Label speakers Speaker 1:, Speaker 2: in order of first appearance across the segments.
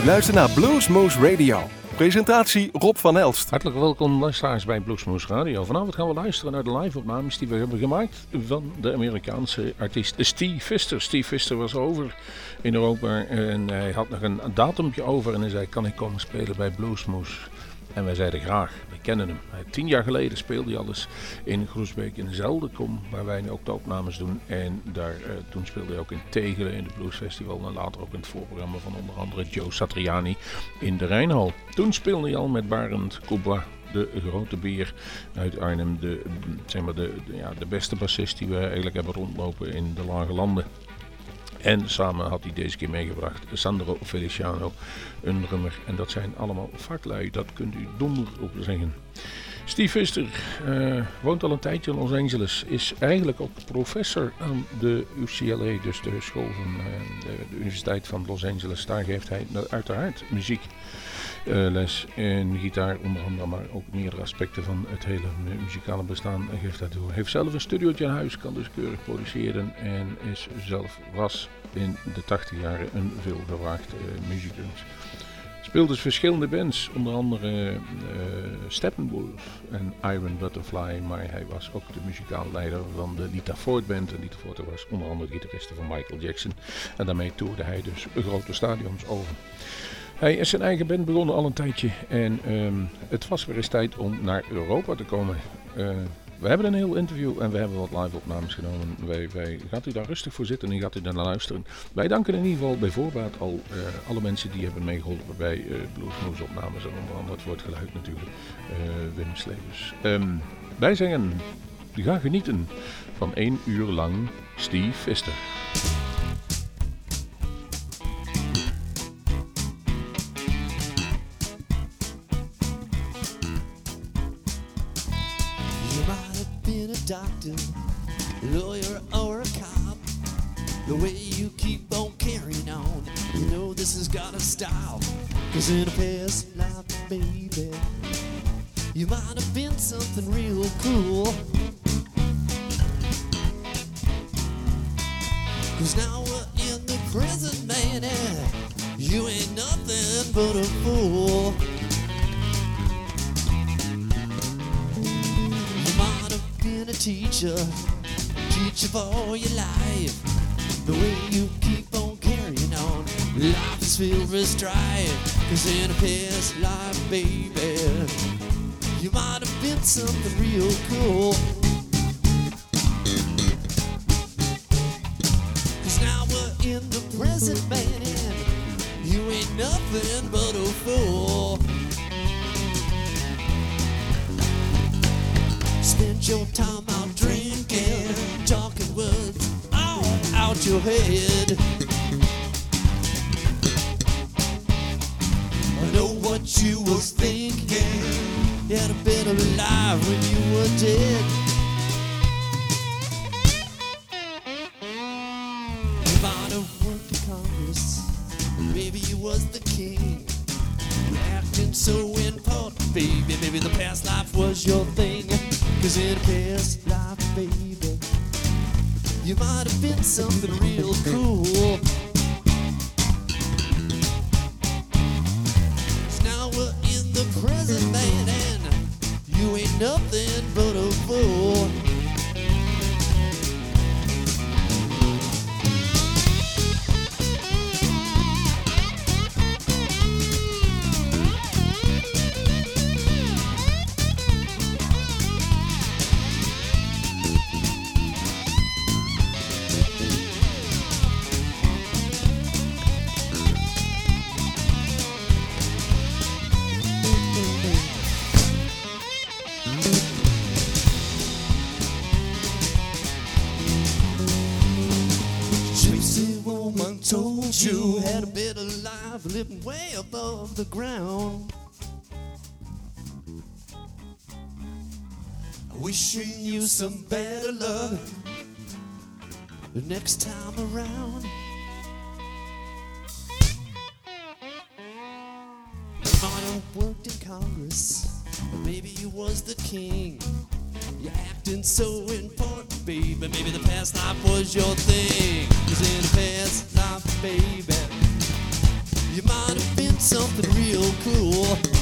Speaker 1: U luistert naar Bluesmoose Radio. Presentatie Rob van Elst.
Speaker 2: Hartelijk welkom luisteraars bij Bluesmoose Radio. Vanavond gaan we luisteren naar de live-opnames die we hebben gemaakt van de Amerikaanse artiest Steve Fister. Steve Fister was over in Europa en hij had nog een datumpje over en hij zei kan ik komen spelen bij Bluesmoose. En wij zeiden graag, we kennen hem. Tien jaar geleden speelde hij al eens in Groesbeek in dezelfde kom waar wij nu ook de opnames doen. En daar, eh, toen speelde hij ook in Tegelen in het Blues Festival en later ook in het voorprogramma van onder andere Joe Satriani in de Rijnhal. Toen speelde hij al met Barend Kubla de grote beer uit Arnhem. De, zeg maar de, ja, de beste bassist die we eigenlijk hebben rondlopen in de lage landen. En samen had hij deze keer meegebracht Sandro Feliciano, een drummer. En dat zijn allemaal vaklui, dat kunt u donder op zeggen. Steve Fister uh, woont al een tijdje in Los Angeles. Is eigenlijk ook professor aan de UCLA, dus de school van uh, de, Universiteit van Los Angeles. Daar geeft hij uiteraard muziek. Uh, les en gitaar onder andere, maar ook meerdere aspecten van het hele muzikale bestaan geeft hij door. Heeft zelf een studiootje in huis, kan dus keurig produceren en is zelf was in de 80 jaren een veelgevraagd uh, muzikus. Speelt dus verschillende bands, onder andere uh, Steppenwolf en Iron Butterfly, maar hij was ook de muzikaal leider van de Lita Ford Band. En Lita Ford was onder andere gitariste van Michael Jackson en daarmee toerde hij dus grote stadions over. Hij is zijn eigen band begonnen al een tijdje en um, het was weer eens tijd om naar Europa te komen. Uh, we hebben een heel interview en we hebben wat live opnames genomen. Wij, wij, gaat u daar rustig voor zitten en gaat u daar naar luisteren. Wij danken in ieder geval bij voorbaat al uh, alle mensen die hebben meegeholpen bij uh, Bluesmoose opnames. En onder andere het woordgeluid natuurlijk, uh, Wim Slevers. Um, wij zeggen, ga genieten van één uur lang Steve Fister.
Speaker 3: Life, baby, you might have been something real cool. Cause now we're in the present, man, and you ain't nothing but living way above the ground. Wishing you some better luck the next time around. Have worked in Congress, maybe you was the king. You're acting so important, baby. Maybe the past life was your thing. Cause in the past life, baby, you might have been something real cool.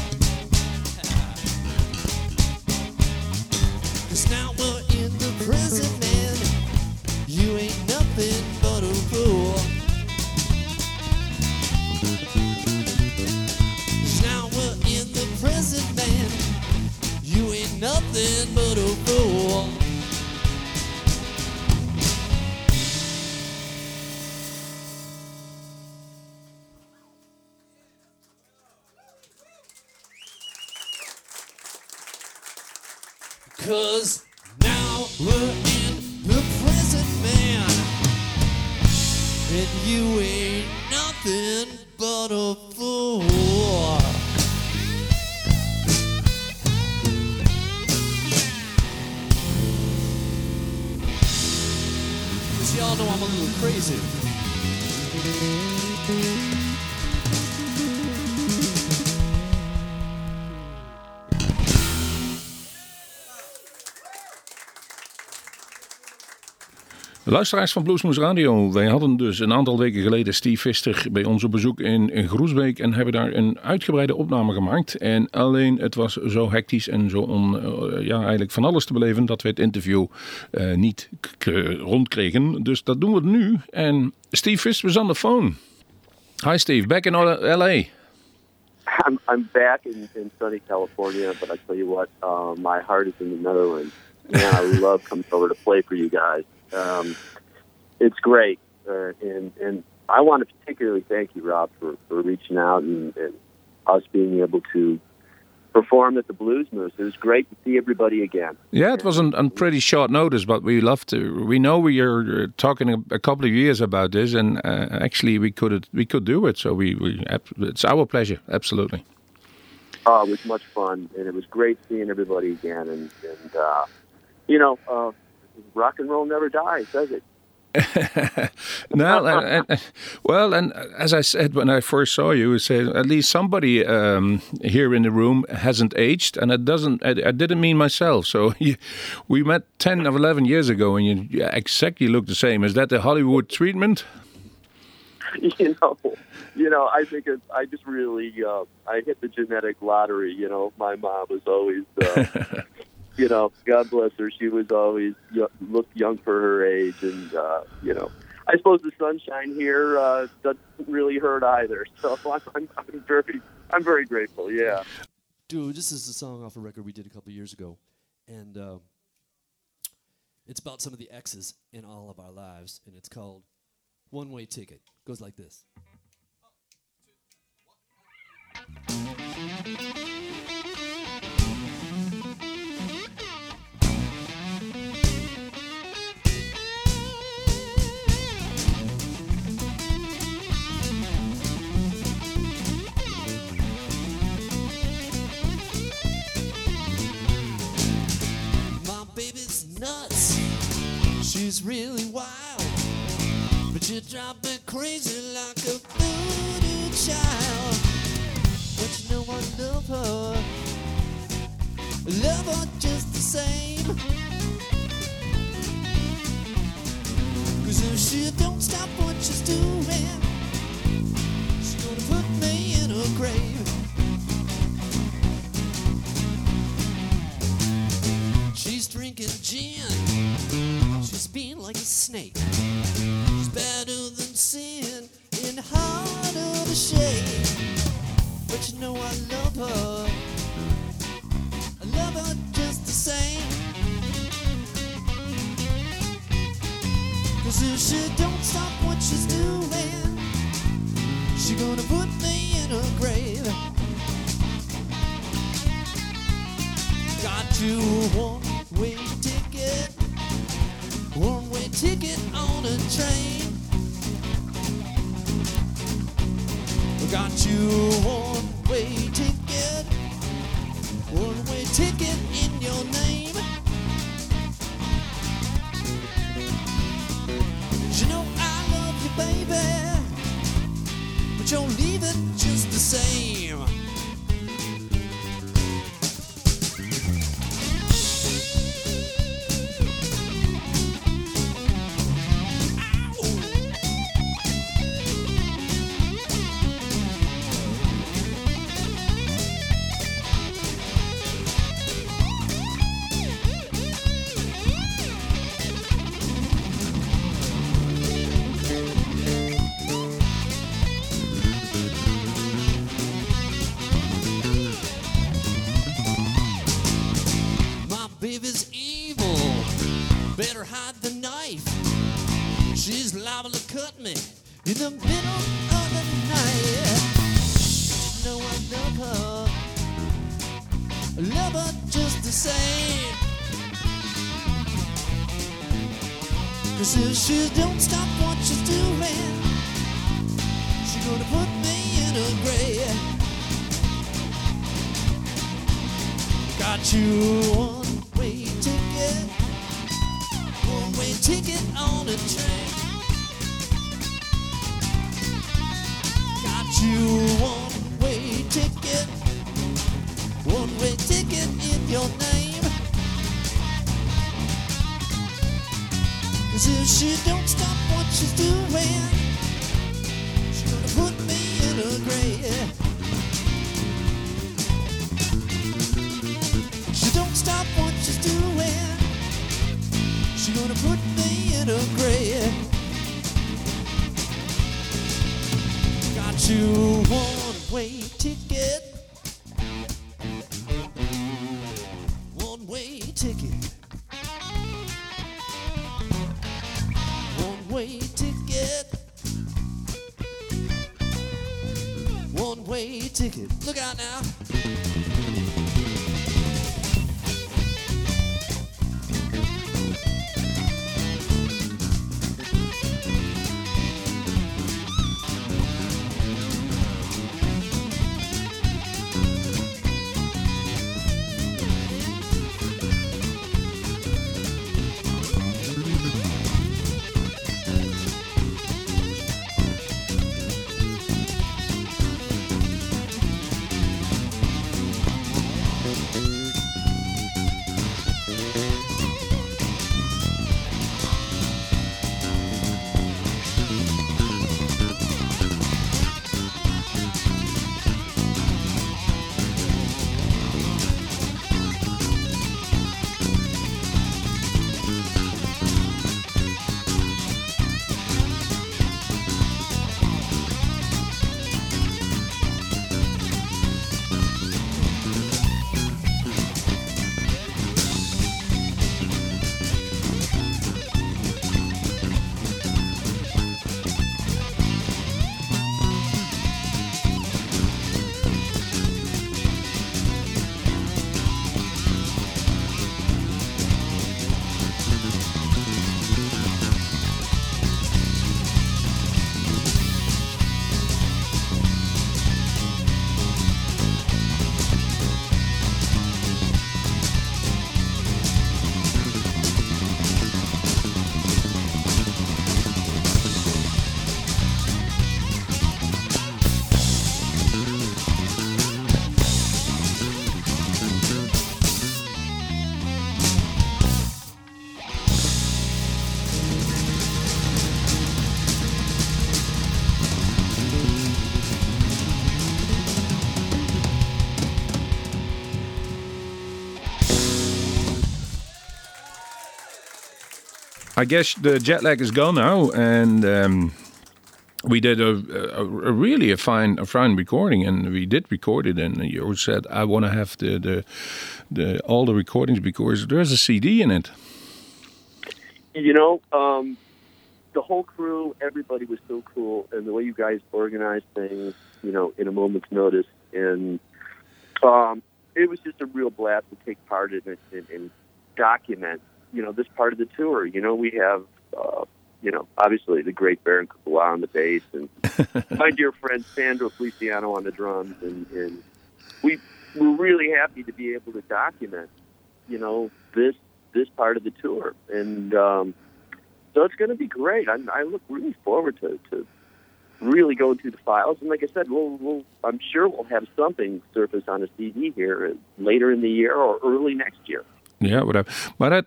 Speaker 3: Cause now we're in the present, man. And you ain't nothing but a fool. Cause y'all know I'm a little crazy.
Speaker 2: Luisteraars van Bluesmoes Radio, wij hadden dus een aantal weken geleden Steve Vister bij ons op bezoek in, Groesbeek en hebben daar een uitgebreide opname gemaakt. En alleen het was zo hectisch en zo on, eh, ja, eigenlijk van alles te beleven dat we het interview eh, niet rondkregen. Dus dat doen we nu. En Steve Vister was on the phone. Hi Steve, back in LA.
Speaker 4: I'm I'm back in, in sunny California, but I tell you what, uh, my heart is in the Netherlands. Man, I love coming over to play for you guys. Um, it's great, uh, and and I want to particularly thank you, Rob, for, for reaching out and, and us being able to perform at the Blues Moose. It was great to see everybody again.
Speaker 2: Yeah, it was on, on pretty short notice, but we love to. We know we are uh, talking a, a couple of years about this, and uh, actually we could we could do it. So we, we it's our pleasure, absolutely.
Speaker 4: Oh, it was much fun, and it was great seeing everybody again. And, and uh, you know, uh, rock and roll never dies, does it?
Speaker 2: no, and, and, well, and as I said when I first saw you, I said at least somebody um, here in the room hasn't aged, and it doesn't. I, I didn't mean myself. So you, we met ten of eleven years ago, and you exactly look the same. Is that the Hollywood treatment?
Speaker 4: you know, you know, I think it, I just really, uh, I hit the genetic lottery. You know, my mom was always, uh, you know, God bless her. She was always yo- looked young for her age, and uh, you know, I suppose the sunshine here uh, doesn't really hurt either. So I'm, I'm, I'm very, I'm very grateful. Yeah.
Speaker 3: Dude, this is a song off a record we did a couple years ago, and uh, it's about some of the exes in all of our lives, and it's called "One Way Ticket." Goes like this. She's really wild. But you drive me crazy like a voodoo child. But you know I love her. Love her just the same. Cause if she don't stop what she's doing, she's gonna put me in her grave. She's drinking gin. She's being like a snake. She's better than sin and harder to shake. But you know I love her. I love her just the same. Cause if she don't stop what she's doing, she gonna Cause if she don't stop what she's doing, she's gonna put me in a grave. She don't stop what she's doing, she's gonna put me in a grave. Got you one way ticket,
Speaker 2: I guess the jet lag is gone now, and um, we did a, a, a really a fine a fine recording, and we did record it. And you said I want to have the, the the all the recordings because there's a CD in it.
Speaker 4: You know, um, the whole crew, everybody was so cool, and the way you guys organized things, you know, in a moment's notice, and um, it was just a real blast to take part in it and, and document, you know, this part of the tour. You know, we have, uh, you know, obviously the great Barend Courbois on the bass, and my dear friend Sandro Feliciano on the drums, and, and we we're really happy to be able to document, you know, this this part of the tour, and um, so it's going to be great. I, I look really forward to, to really going through the files, and like I said, we'll, we'll I'm sure we'll have something surface on a CD here later in the year or early next year.
Speaker 2: Yeah, whatever. But that,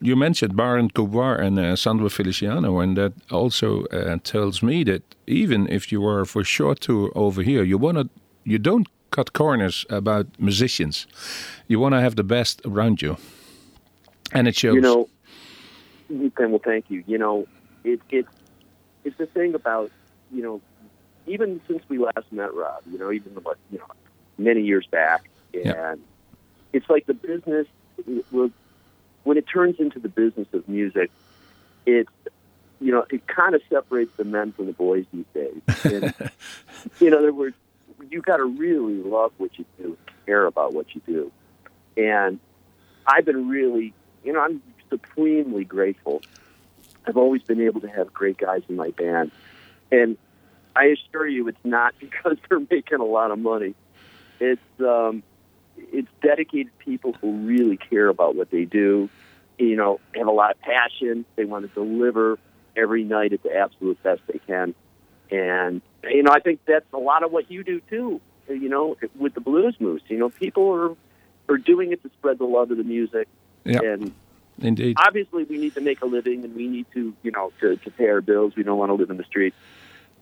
Speaker 2: you mentioned Barend Courbois and uh, Sandro Feliciano, and that also uh, tells me that even if you are for short tour over here, you wanna you don't cut corners about musicians. You want to have the best around you, and it shows.
Speaker 4: You know, then well, thank you. You know, it it it's the thing about you know, even since we last met Rob, you know, even about you know many years back, and
Speaker 2: Yeah.
Speaker 4: it's like the business when it turns into the business of music, it's you know, it kind of separates the men from the boys these days. And, in other words, you got to really love what you do, care about what you do. And I've been really, you know, I'm supremely grateful. I've always been able to have great guys in my band. And I assure you, it's not because they're making a lot of money. It's, um, it's dedicated people who really care about what they do. You know, have a lot of passion. They want to deliver every night at the absolute best they can. And you know, I think that's a lot of what you do too. You know, with the Blues Moose. You know, people are are doing it to spread the love of the music.
Speaker 2: Yeah.
Speaker 4: And
Speaker 2: Indeed.
Speaker 4: obviously, we need to make a living, and we need to, you know, to, to pay our bills. We don't want to live in the streets.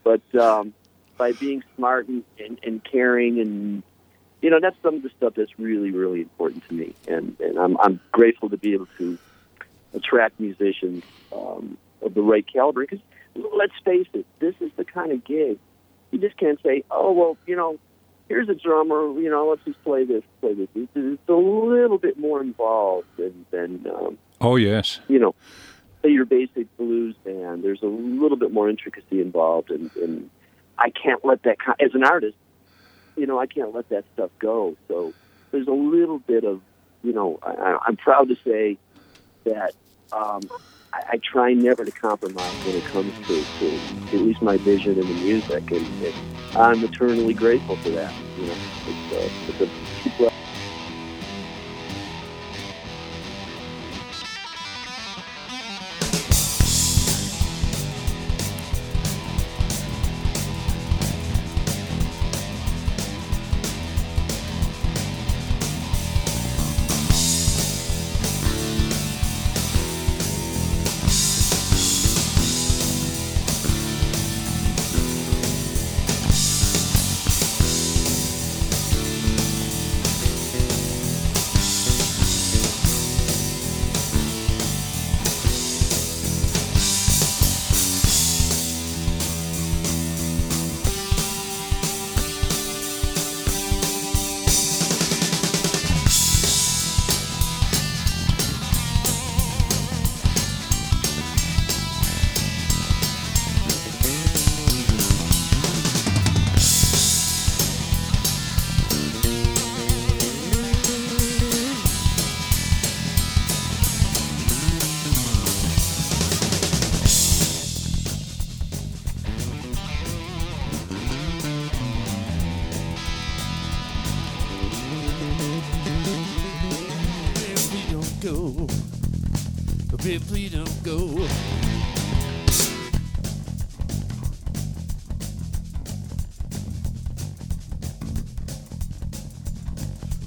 Speaker 4: But um, by being smart and, and, and caring, and you know, that's some of the stuff that's really, really important to me. And and I'm I'm grateful to be able to attract musicians um, of the right caliber. Because let's face it, this is the kind of gig you just can't say, oh well, you know, here's a drummer, you know, let's just play this, play this. It's, it's a little bit more involved than than um,
Speaker 2: Oh yes.
Speaker 4: you know, say your basic blues band. There's a little bit more intricacy involved, and, and I can't let that as an artist, you know, I can't let that stuff go. So there's a little bit of, you know, I, I'm proud to say that um, I, I try never to compromise when it comes to, to at least my vision in the music, and, and I'm eternally grateful for that. You know, it's, uh, it's a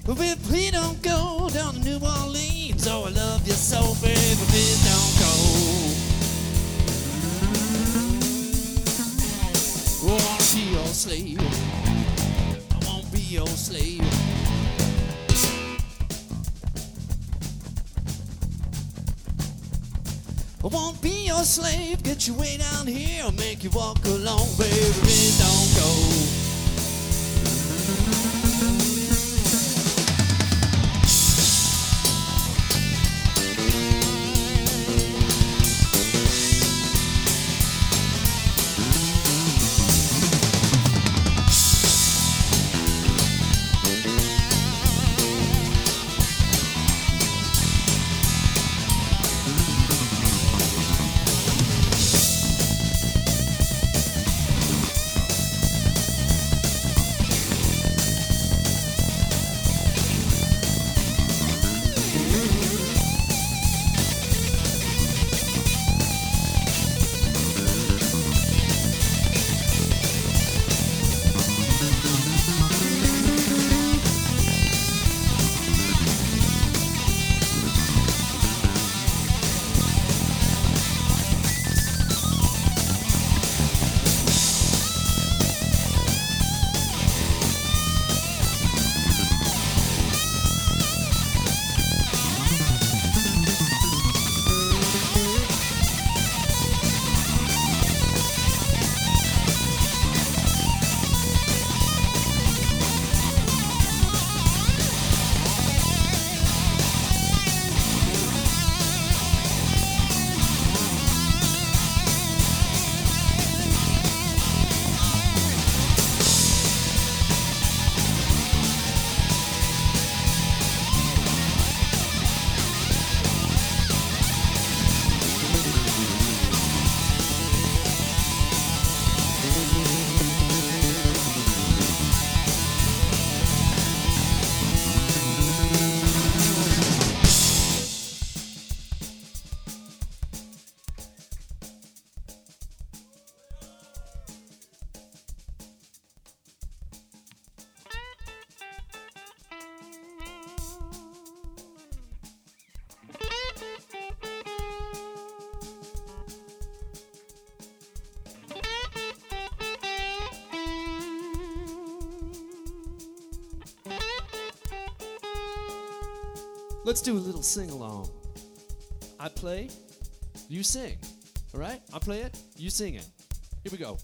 Speaker 3: If we don't go down to New Orleans, oh, I love you so, baby, please don't go. I wanna be your slave. I wanna be your slave. I won't be your slave, get you way down here, I'll make you walk along, baby, don't go. Let's do a little sing along. I play, you sing. All right? I play it, you sing it. Here we go.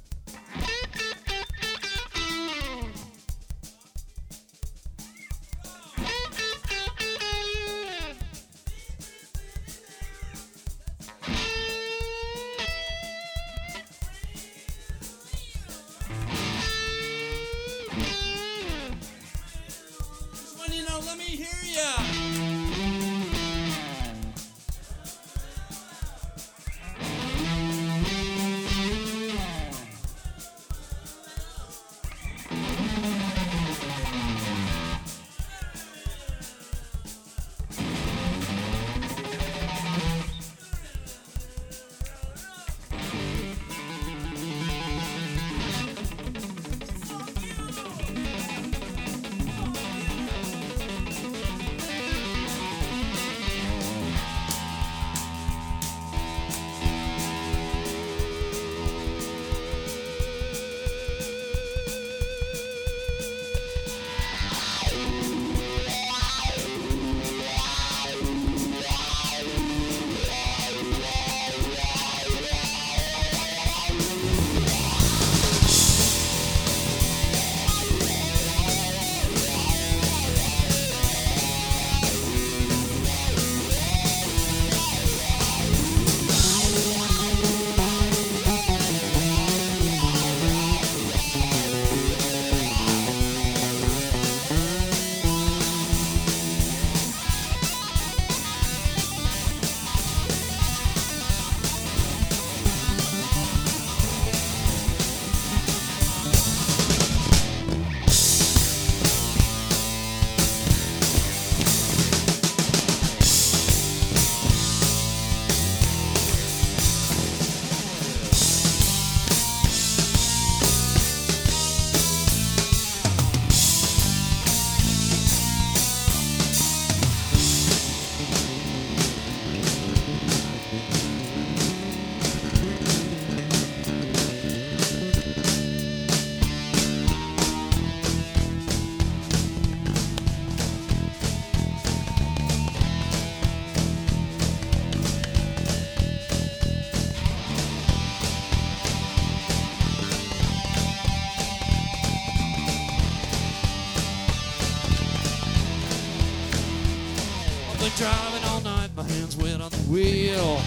Speaker 3: Been driving all night, my hands wet on the wheel.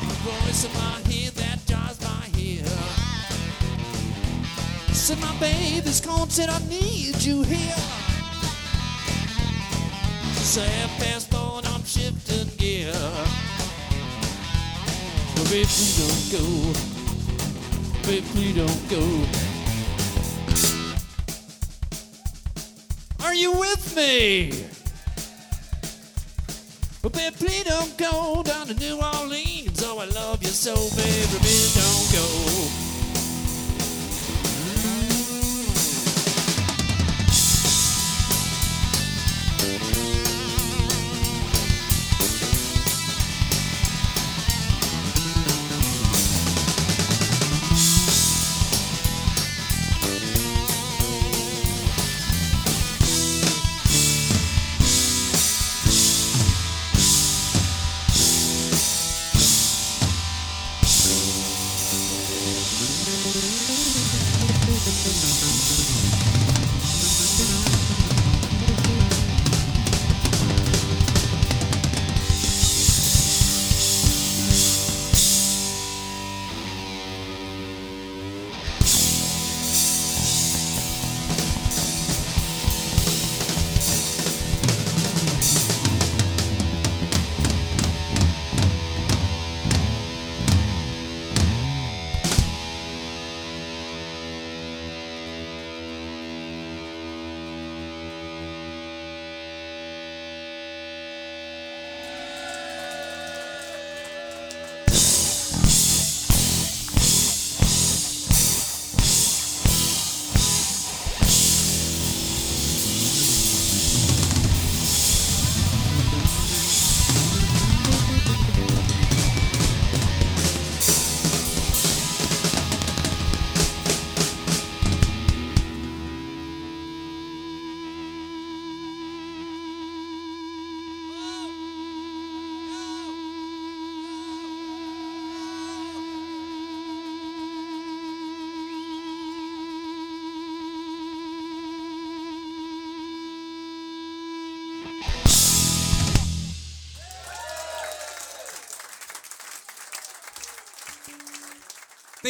Speaker 3: The Voice in my head that jars my head. Said my baby's calling, said I need you here. Say fast forward, I'm shifting gear. But please don't go. Baby, don't go. Are you with me? But baby, please don't go down to New Orleans. Oh, I love you so, baby, please don't go.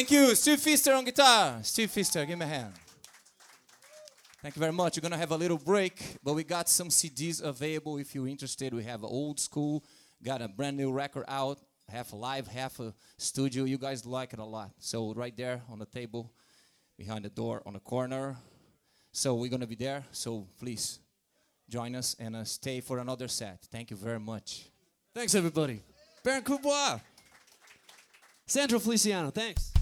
Speaker 5: Thank you, Steve Fister on guitar. Steve Fister, give me a hand. Thank you very much. We're gonna have a little break, but we got some CDs available if you're interested. We have old school, got a brand new record out, half live, half a studio. You guys like it a lot. So right there on the table, behind the door on the corner. So we're gonna be there. So please join us and uh, stay for another set. Thank you very much.
Speaker 6: Thanks, everybody. Barend Courbois. Sandro Feliciano, thanks.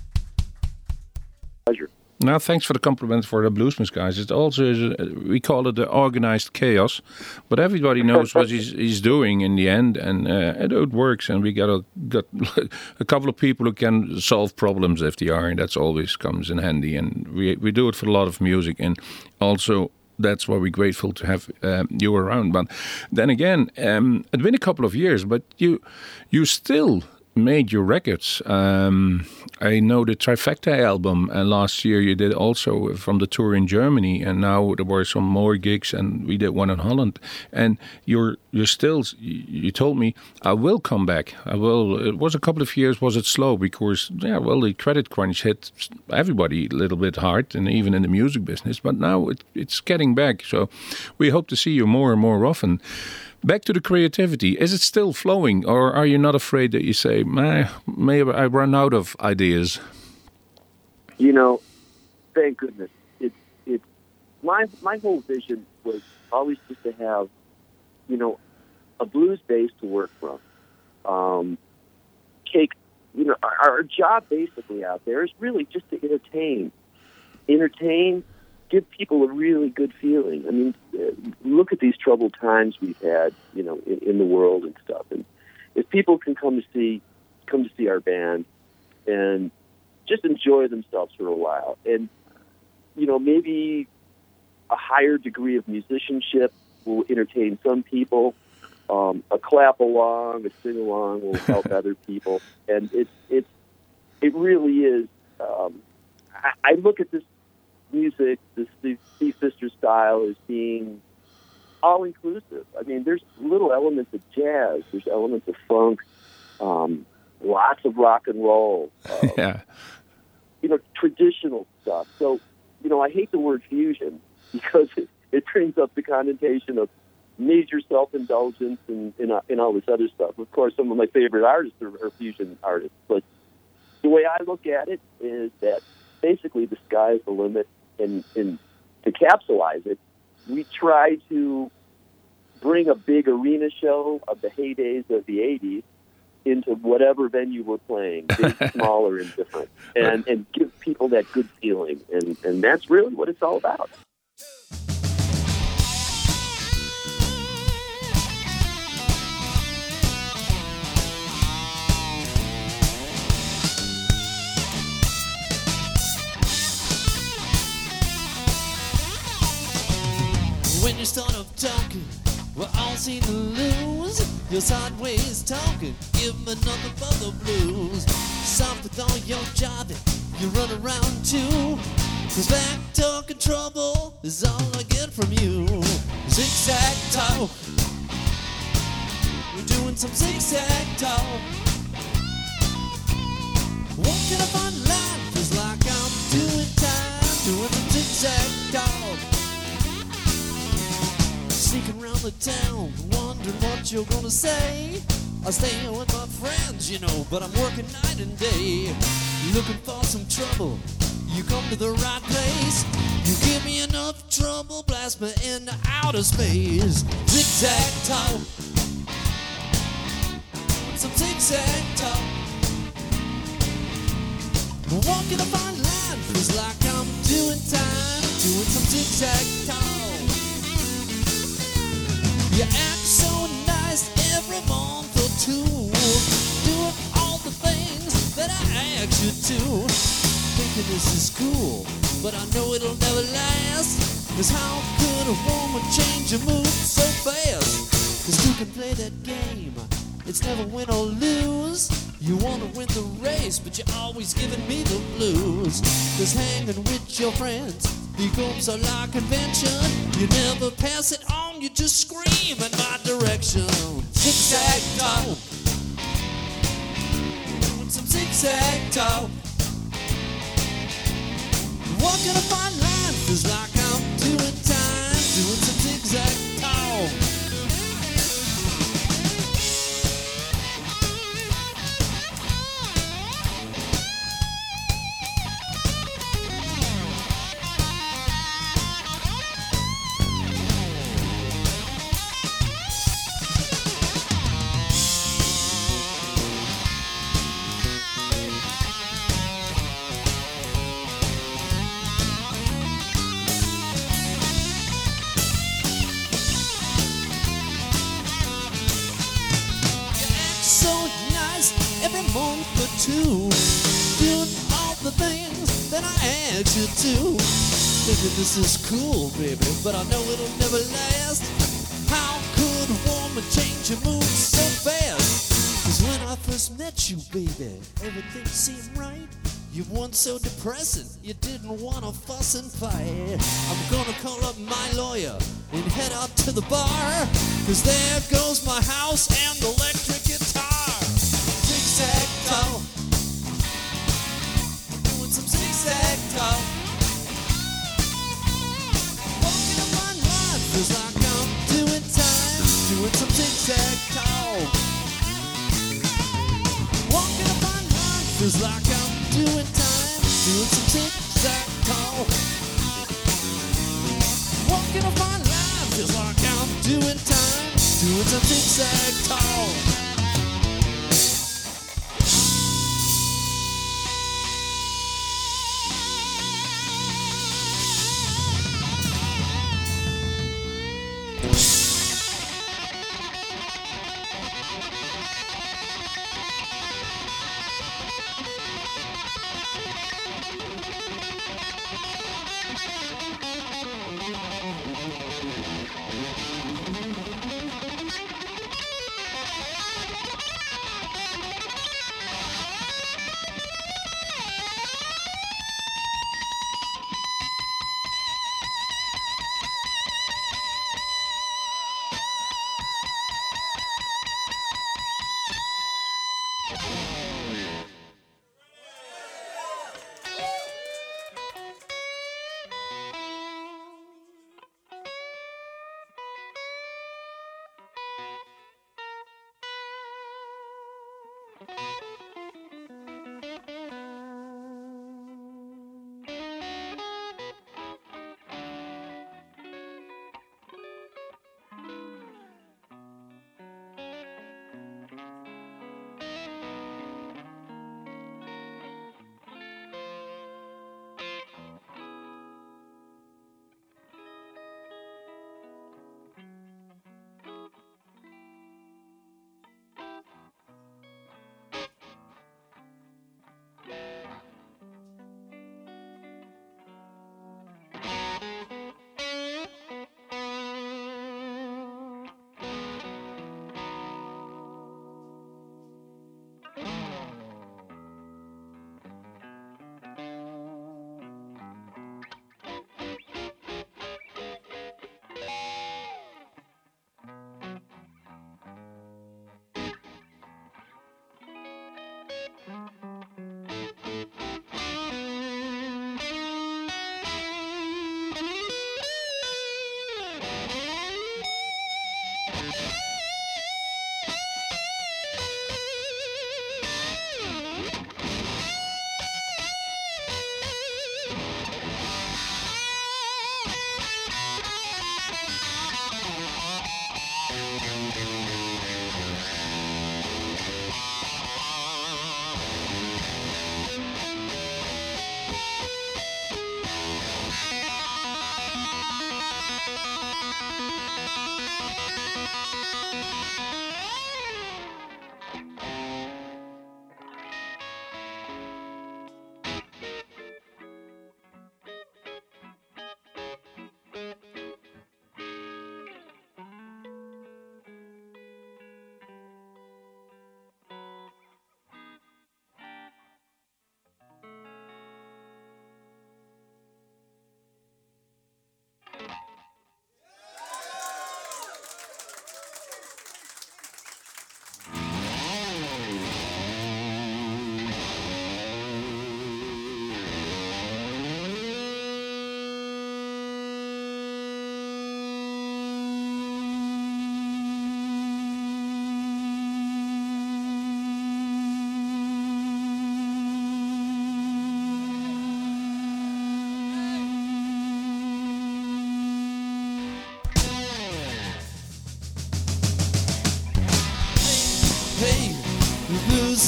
Speaker 4: Pleasure.
Speaker 2: Now, thanks for the compliment for the Bluesmoose guys. It's also uh, we call it the organized chaos, but everybody knows what he's, he's doing in the end, and uh, it, it works. And we got a got a couple of people who can solve problems if they are, and that's always comes in handy. And we we do it for a lot of music, and also that's why we're grateful to have um, you around. But then again, um, it's been a couple of years, but you you still made your records. Um, I know the Trifecta album, and last year you did also from the tour in Germany, and now there were some more gigs, and we did one in Holland. And you're you're still. You told me I will come back. I will. It was a couple of years. Was it slow because yeah, well, the credit crunch hit everybody a little bit hard, and even in the music business. But now it, it's getting back. So we hope to see you more and more often. Back to the creativity. Is it still flowing, or are you not afraid that you say, "May maybe I run out of ideas"?
Speaker 4: You know, thank goodness. It's it's my my whole vision was always just to have, you know, a blues base to work from. Um, take, you know, our, our job basically out there is really just to entertain, entertain, give people a really good feeling. I mean, uh, look at these troubled times we've had, you know, in, in the world and stuff. And if people can come to see, come to see our band, and just enjoy themselves for a while, and you know, maybe a higher degree of musicianship will entertain some people. Um, a clap along, a sing along will help other people, and it's it's it really is. Um, I, I look at this music, the Steve Fister style, is being all inclusive. I mean, there's little elements of jazz, there's elements of funk, um, lots of rock and roll. Uh,
Speaker 2: yeah.
Speaker 4: you know, traditional stuff. So, you know, I hate the word fusion because it, it brings up the connotation of major self-indulgence and, and, uh, and all this other stuff. Of course, some of my favorite artists are, are fusion artists, but the way I look at it is that basically the sky is the limit, and, and to capsulize it, we try to bring a big arena show of the heydays of the 80s into whatever venue we're playing, big, small, or indifferent, and, and give people that good feeling. And, and that's really what it's all about.
Speaker 3: You're sideways talking, give nothing but the blues. Soft with all your jobbing, you run around too. Cause back talking trouble is all I get from you. Zigzag talk. We're doing some zigzag talk. Walking up on line feels like I'm doing time, doing some zigzag talk. Sneaking around the town, wondering what you're gonna say. I stay here with my friends, you know, but I'm working night and day. Looking for some trouble, you come to the right place. You give me enough trouble, blast me into outer space. Zigzag talk, some zigzag talk. Walking a fine line feels like I'm doing time, doing some zigzag talk. You act so nice every month or two, doing all the things that I you to. Thinking this is cool, but I know it'll never last. Cause how could a woman change mood so fast? Cause you can play that game, it's never win or lose. You wanna win the race, but you're always giving me the hanging with your friends becomes a law convention. You never pass it on, wrong, you just scream in my direction. Zigzag toe. Doing some zigzag toe. Walking a fine line, feels like I'm doing time. Doing some zigzag toe. You. Thinking this is cool, baby, but I know it'll never last. How could a woman change your mood so fast? Cause when I first met you, baby, everything seemed right. You weren't so depressing, you didn't wanna fuss and fight. I'm gonna call up my lawyer and head out to the bar. Cause there goes my house and electric guitar. Zigzag toe. Doing some zigzag toe. Doing some zigzag toe. Walking up on line feels like I'm doing time, doing some zigzag toe. Walking up on line feels like I'm doing time, doing some zigzag toe.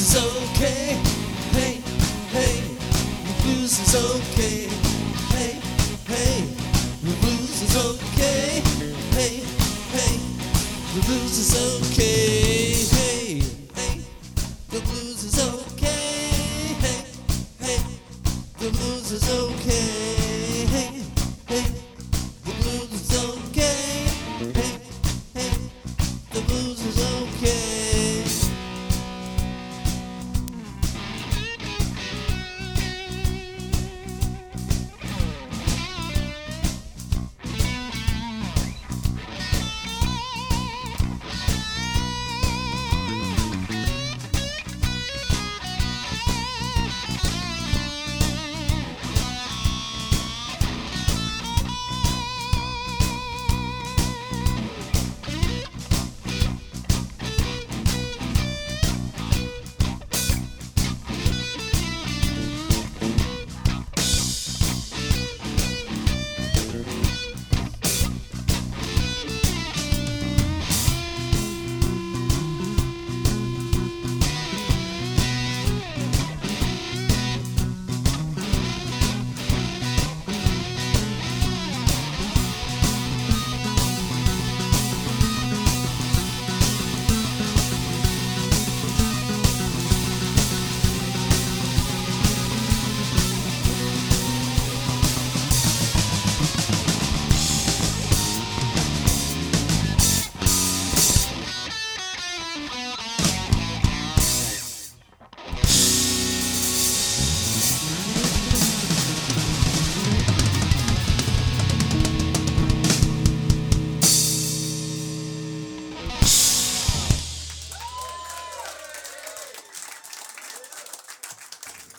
Speaker 3: is okay. Hey, hey, the blues is okay. Hey, hey, the blues is okay. Hey, hey, the blues is okay.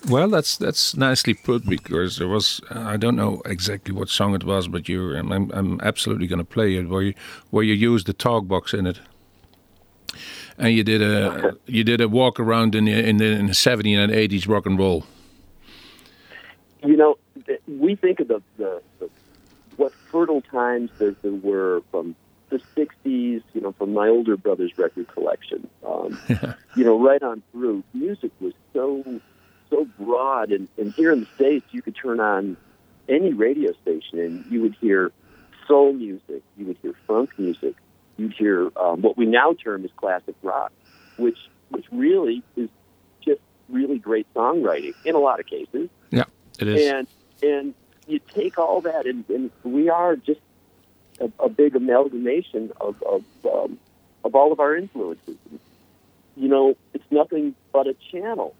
Speaker 2: Well, that's that's nicely put because there was I don't know exactly what song it was, but you I'm I'm, absolutely going to play it where you where you used the talk box in it, and you did a you did a walk around in the in the, in the 70s and 80s rock and roll.
Speaker 4: you know, we think of the, the, the what fertile times there, there were from the '60s, you know, from my older brother's record collection. Um, you know, right on through, music was so so broad, and, and here in the states, you could turn on any radio station, and you would hear soul music, you would hear funk music, you'd hear um, what we now term as classic rock, which which really is just really great songwriting in a lot of cases.
Speaker 2: Yeah, it is.
Speaker 4: and and you take all that and, and we are just a, a big amalgamation of of, um, of all of our influences. You know it's nothing but a channel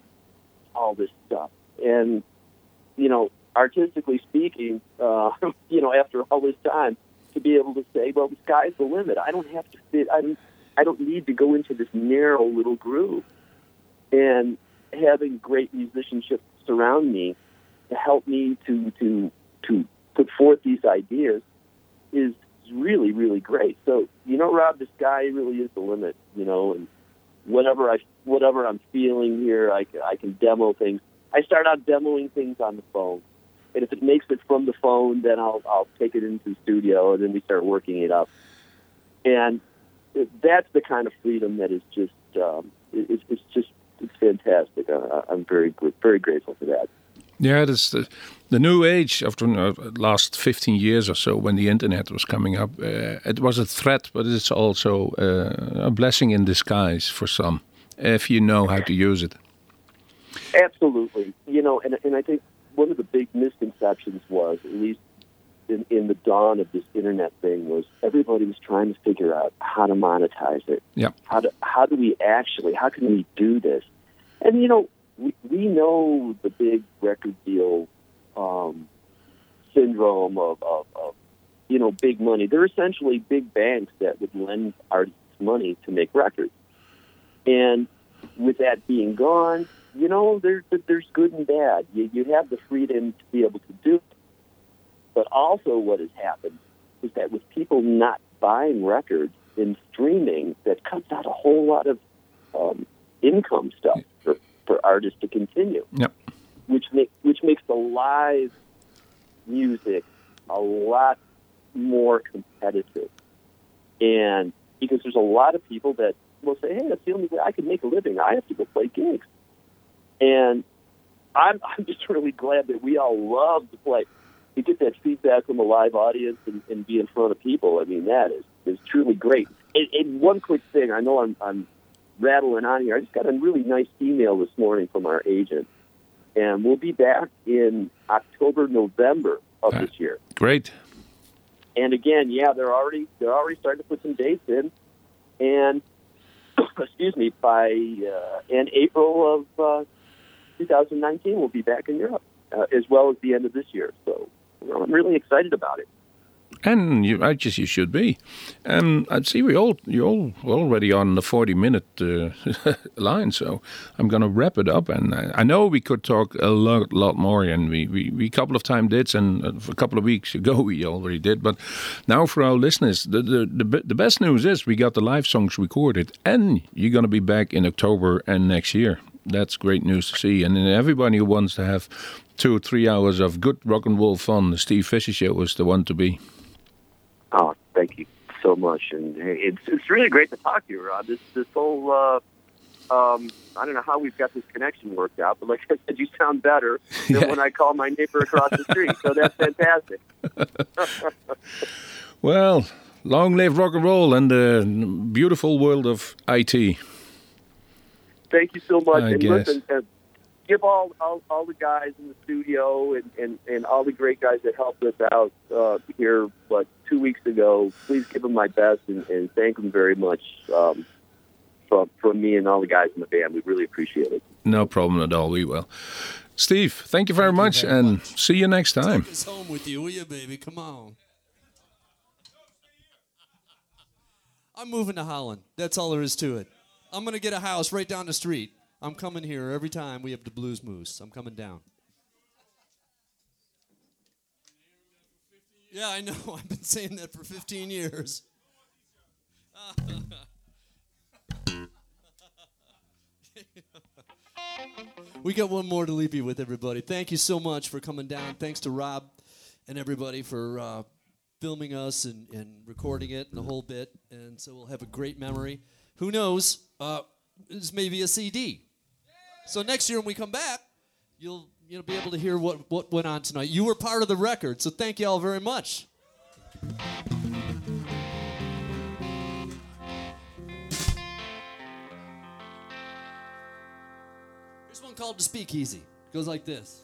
Speaker 4: all this stuff and you know artistically speaking uh, you know after all this time to be able to say well the sky's the limit i don't have to fit i don't i don't need to go into this narrow little groove and having great musicianship surround me to help me to to to put forth these ideas is really really great. So you know, Rob, the sky really is the limit. You know, and whatever I whatever I'm feeling here, I I can demo things. I start out demoing things on the phone, and if it makes it from the phone, then I'll I'll take it into the studio, and then we start working it up. And that's the kind of freedom that is just um, it, it's it's just it's fantastic. I, I'm very very grateful for that.
Speaker 2: Yeah, that's the, the new age of the uh, last 15 years or so when the internet was coming up. Uh, it was a threat, but it's also uh, a blessing in disguise for some if you know how to use it.
Speaker 4: Absolutely. You know, and, and I think one of the big misconceptions was, at least in, in the dawn of this internet thing, was everybody was trying to figure out how to monetize it.
Speaker 2: Yeah.
Speaker 4: How do, how do we actually, how can we do this? And, you know, we, we know the big record deal um, syndrome of, of, of, you know, big money. They're essentially big banks that would lend artists money to make records. And with that being gone, you know, there, there's good and bad. You, you have the freedom to be able to do it. But also, what has happened is that with people not buying records in streaming, that cuts out a whole lot of um, income stuff for, artists to continue,
Speaker 2: Yep.
Speaker 4: which make which makes the live music a lot more competitive. And because there's a lot of people that will say, "Hey, that's the only way I can make a living. I have to go play gigs." And I'm I'm just really glad that we all love to play. To get that feedback from a live audience and, and be in front of people, I mean that is is truly great. And, and one quick thing, I know I'm I'm rattling on here. I just got a really nice email this morning from our agent, and we'll be back in October, November of
Speaker 2: Right.
Speaker 4: this year.
Speaker 2: Great.
Speaker 4: And again, yeah, they're already they're already starting to put some dates in, and excuse me, by uh, in April of uh, 2019, we'll be back in Europe, uh, as well as the end of this year. So I'm really excited about it.
Speaker 2: And you, guess you should be. Um, I see we all you're all already on the forty minute uh, line, so I'm going to wrap it up. And I, I know we could talk a lot, lot more, and we we, we a couple of time did, and uh, a couple of weeks ago we already did. But now for our listeners, the the the, the best news is we got the live songs recorded, and you're going to be back in October and next year. That's great news to see. And everybody who wants to have two or three hours of good rock and roll fun, the Steve Fister Show is the one to be.
Speaker 4: Oh, thank you so much, and it's it's really great to talk to you, Rob. This this whole uh, um, I don't know how we've got this connection worked out, but like I said, you sound better than
Speaker 2: Yeah.
Speaker 4: when I call my neighbor across the street. So that's fantastic.
Speaker 2: Well, long live rock and roll and the beautiful world of IT.
Speaker 4: Thank you so much.
Speaker 2: I
Speaker 4: and
Speaker 2: guess.
Speaker 4: listen, uh, give all, all all the guys in the studio and, and, and all the great guys that helped us out uh, here, what two weeks ago. Please give them my best and, and thank them very much um, from from me and all the guys in the band. We really appreciate it.
Speaker 2: No problem at all. We will. Steve, thank you very much
Speaker 3: very
Speaker 2: and
Speaker 3: much.
Speaker 2: see you next time.
Speaker 3: Take us home with you, will you, baby? Come on. I'm moving to Holland. That's all there is to it. I'm gonna get a house right down the street. I'm coming here every time we have the Bluesmoose. I'm coming down. Yeah, I know. I've been saying that for 15 years. we got one more to leave you with, everybody. Thank you so much for coming down. Thanks to Rob and everybody for uh, filming us and, and recording it and the whole bit. And so we'll have a great memory. Who knows? Uh, this may be a CD. So next year when we come back, you'll you'll be able to hear what, what went on tonight. You were part of the record, so thank you all very much. Here's one called The Speakeasy. It goes like this.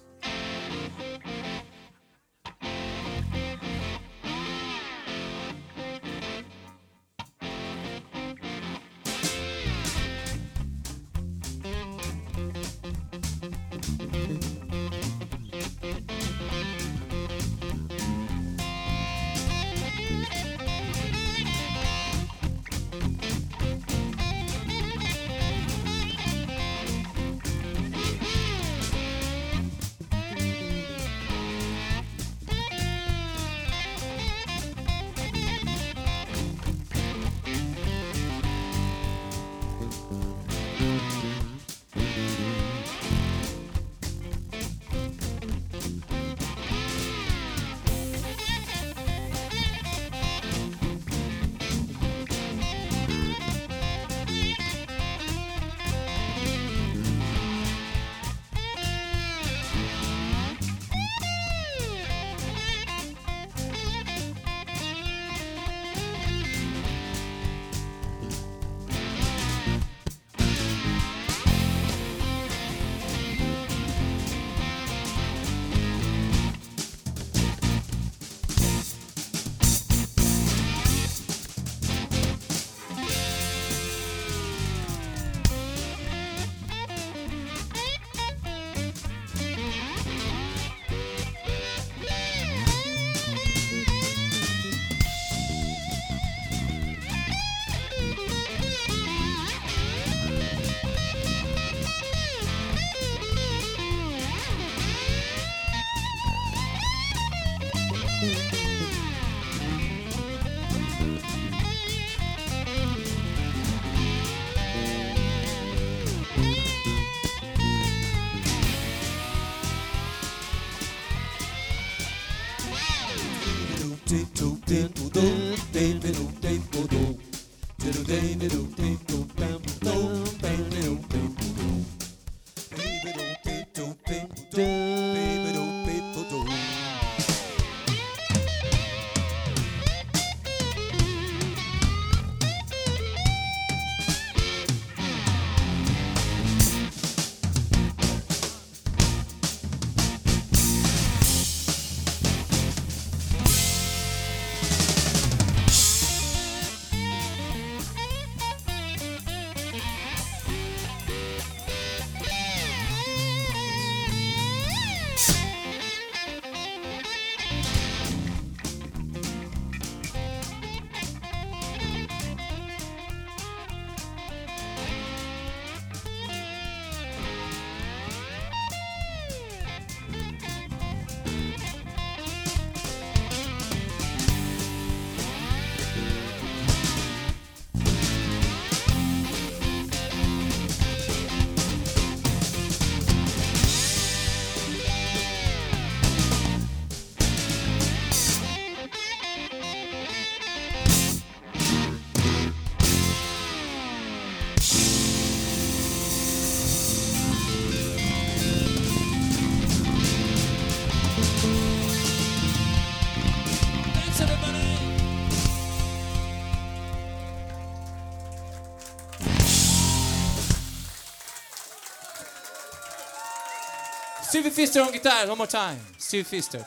Speaker 5: Stevie Fister on guitar, one more time. Stevie Fister.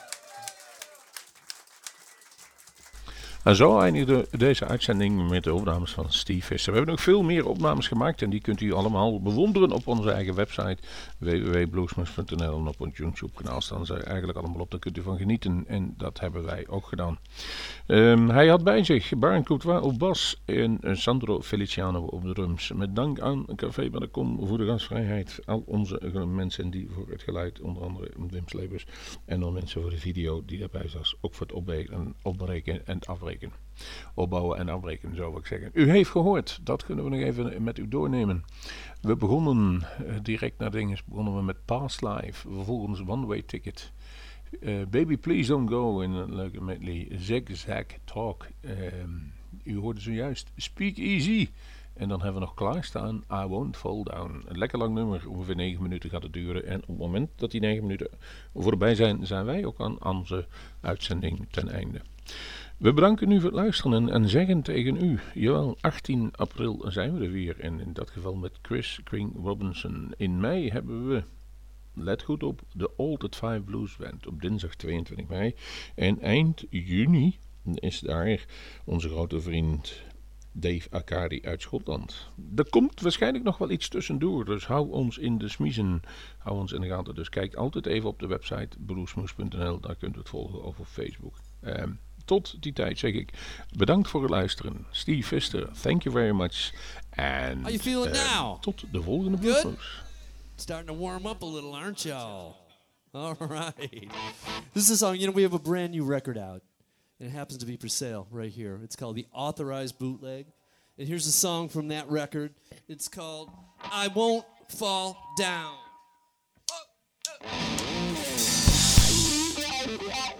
Speaker 2: En zo eindigde deze uitzending met de opnames van Steve Visser. We hebben nog veel meer opnames gemaakt en die kunt u allemaal bewonderen op onze eigen website www.bluesmoes.nl en op ons YouTube kanaal staan ze eigenlijk allemaal op. Daar kunt u van genieten en dat hebben wij ook gedaan. Ehm, hij had bij zich Baron Courtois op bas en Sandro Feliciano op de drums. Met dank aan Café bij de Kom voor de gastvrijheid. Al onze mensen die voor het geluid, onder andere Wim Slebers en dan mensen voor de video die daarbij zat. Ook voor het opbreken, en afbreken Opbouwen en afbreken, zou ik zeggen. U heeft gehoord, dat kunnen we nog even met u doornemen. We begonnen uh, direct na dingen, begonnen we met Past Life. Vervolgens One Way Ticket. Uh, Baby Please Don't Go in een leuke medley. Zag Talk. Uh, u hoorde zojuist Speak Easy. En dan hebben we nog klaarstaan I Won't Fall Down. Een lekker lang nummer, ongeveer 9 minuten gaat het duren. En op het moment dat die 9 minuten voorbij zijn, zijn wij ook aan onze uitzending ten einde. We bedanken u voor het luisteren en zeggen tegen u, jawel, 18 april zijn we er weer. En in dat geval met Chris King Robinson. In mei hebben we, let goed op, de Altered Five Blues Band op dinsdag 22 mei. En eind juni is daar onze grote vriend Dave Akari uit Schotland. Er komt waarschijnlijk nog wel iets tussendoor, dus hou ons in de smiezen. Hou ons in de gaten. Dus kijk altijd even op de website bluesmoes.nl, daar kunt u het volgen op Facebook. Um, tot die tijd zeg ik bedankt voor het luisteren. Steve Fister, thank you very much. And
Speaker 6: How you feeling
Speaker 2: uh,
Speaker 6: now?
Speaker 2: tot de volgende? Bluesmoose.
Speaker 6: Starting to warm up a little, aren't y'all? All right. This is a song, you know, we have a brand new record out. And it happens to be for sale right here. It's called The Authorized Bootleg. And here's a song from that record. It's called I Won't Fall Down.
Speaker 3: I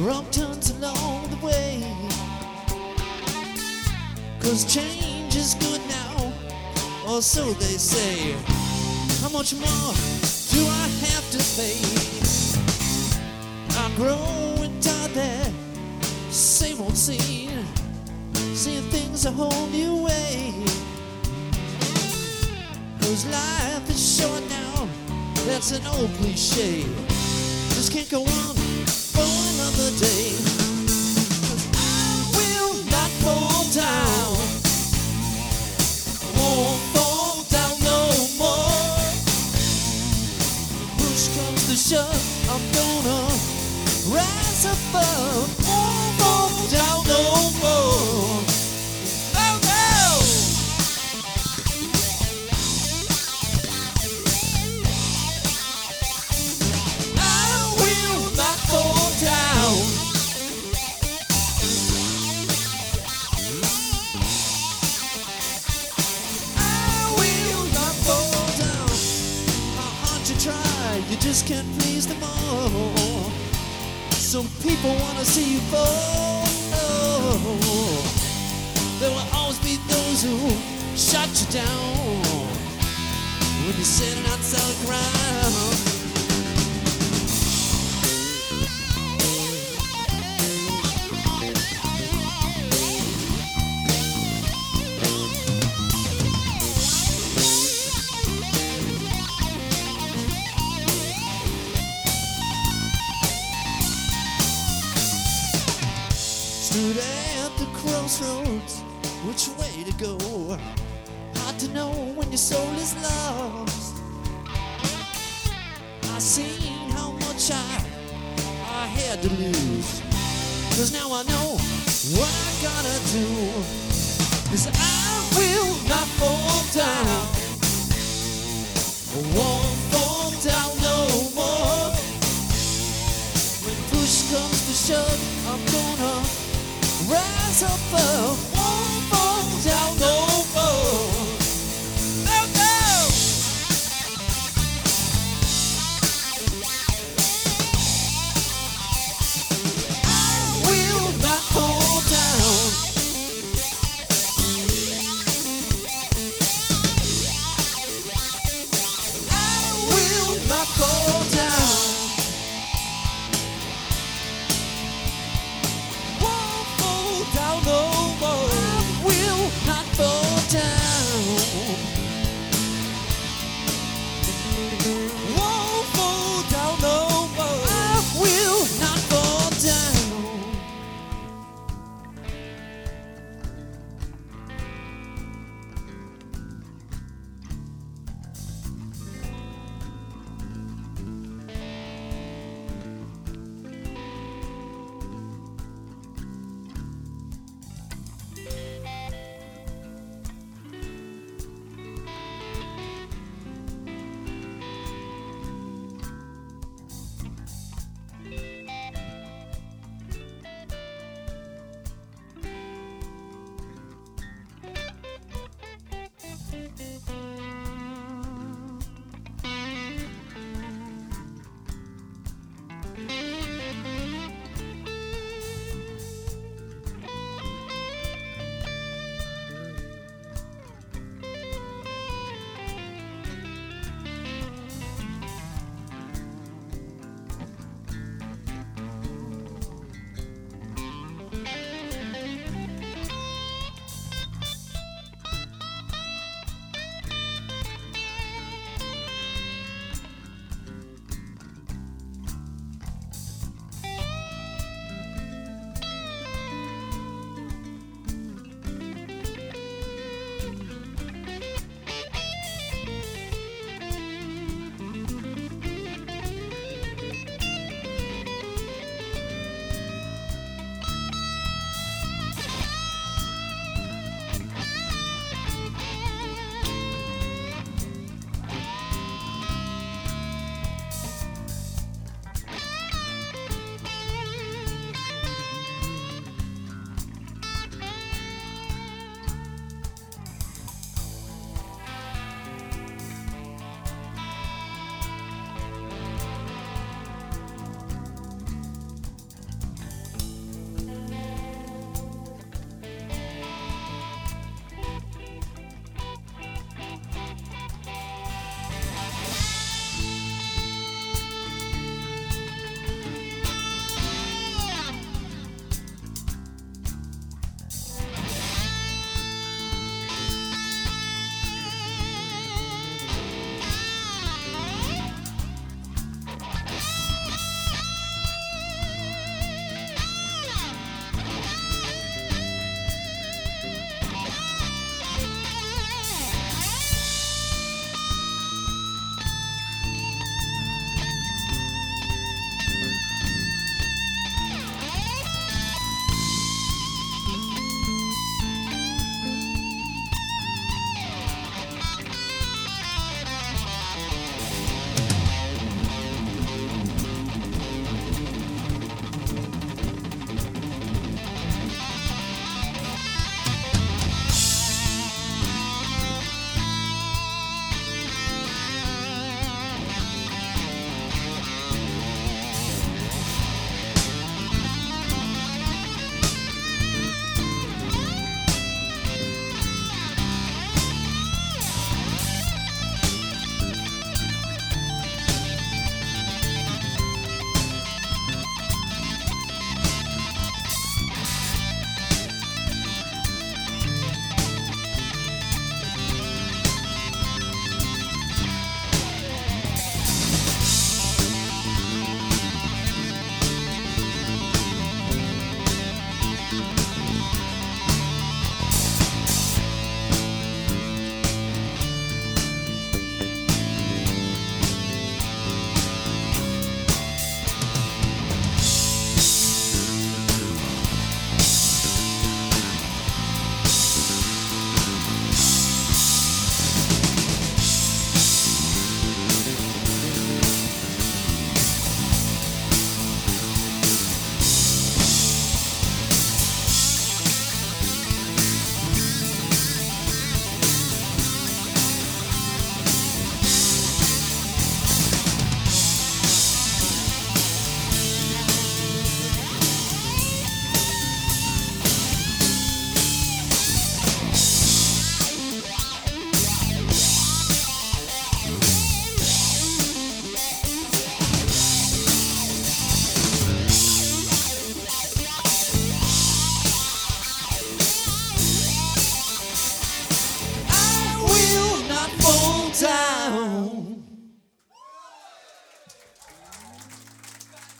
Speaker 3: wrong turns along the way. Cause change is good now, or so they say. How much more do I have to pay? I'm growing tired that same old scene, seeing things a whole new way. Cause life is short now, that's an old cliche. Just can't go on I'm gonna rise above. Won't fall down no more. Can't please them all. Some people wanna see you fall. There will always be those who shut you down when you're sitting outside the ground.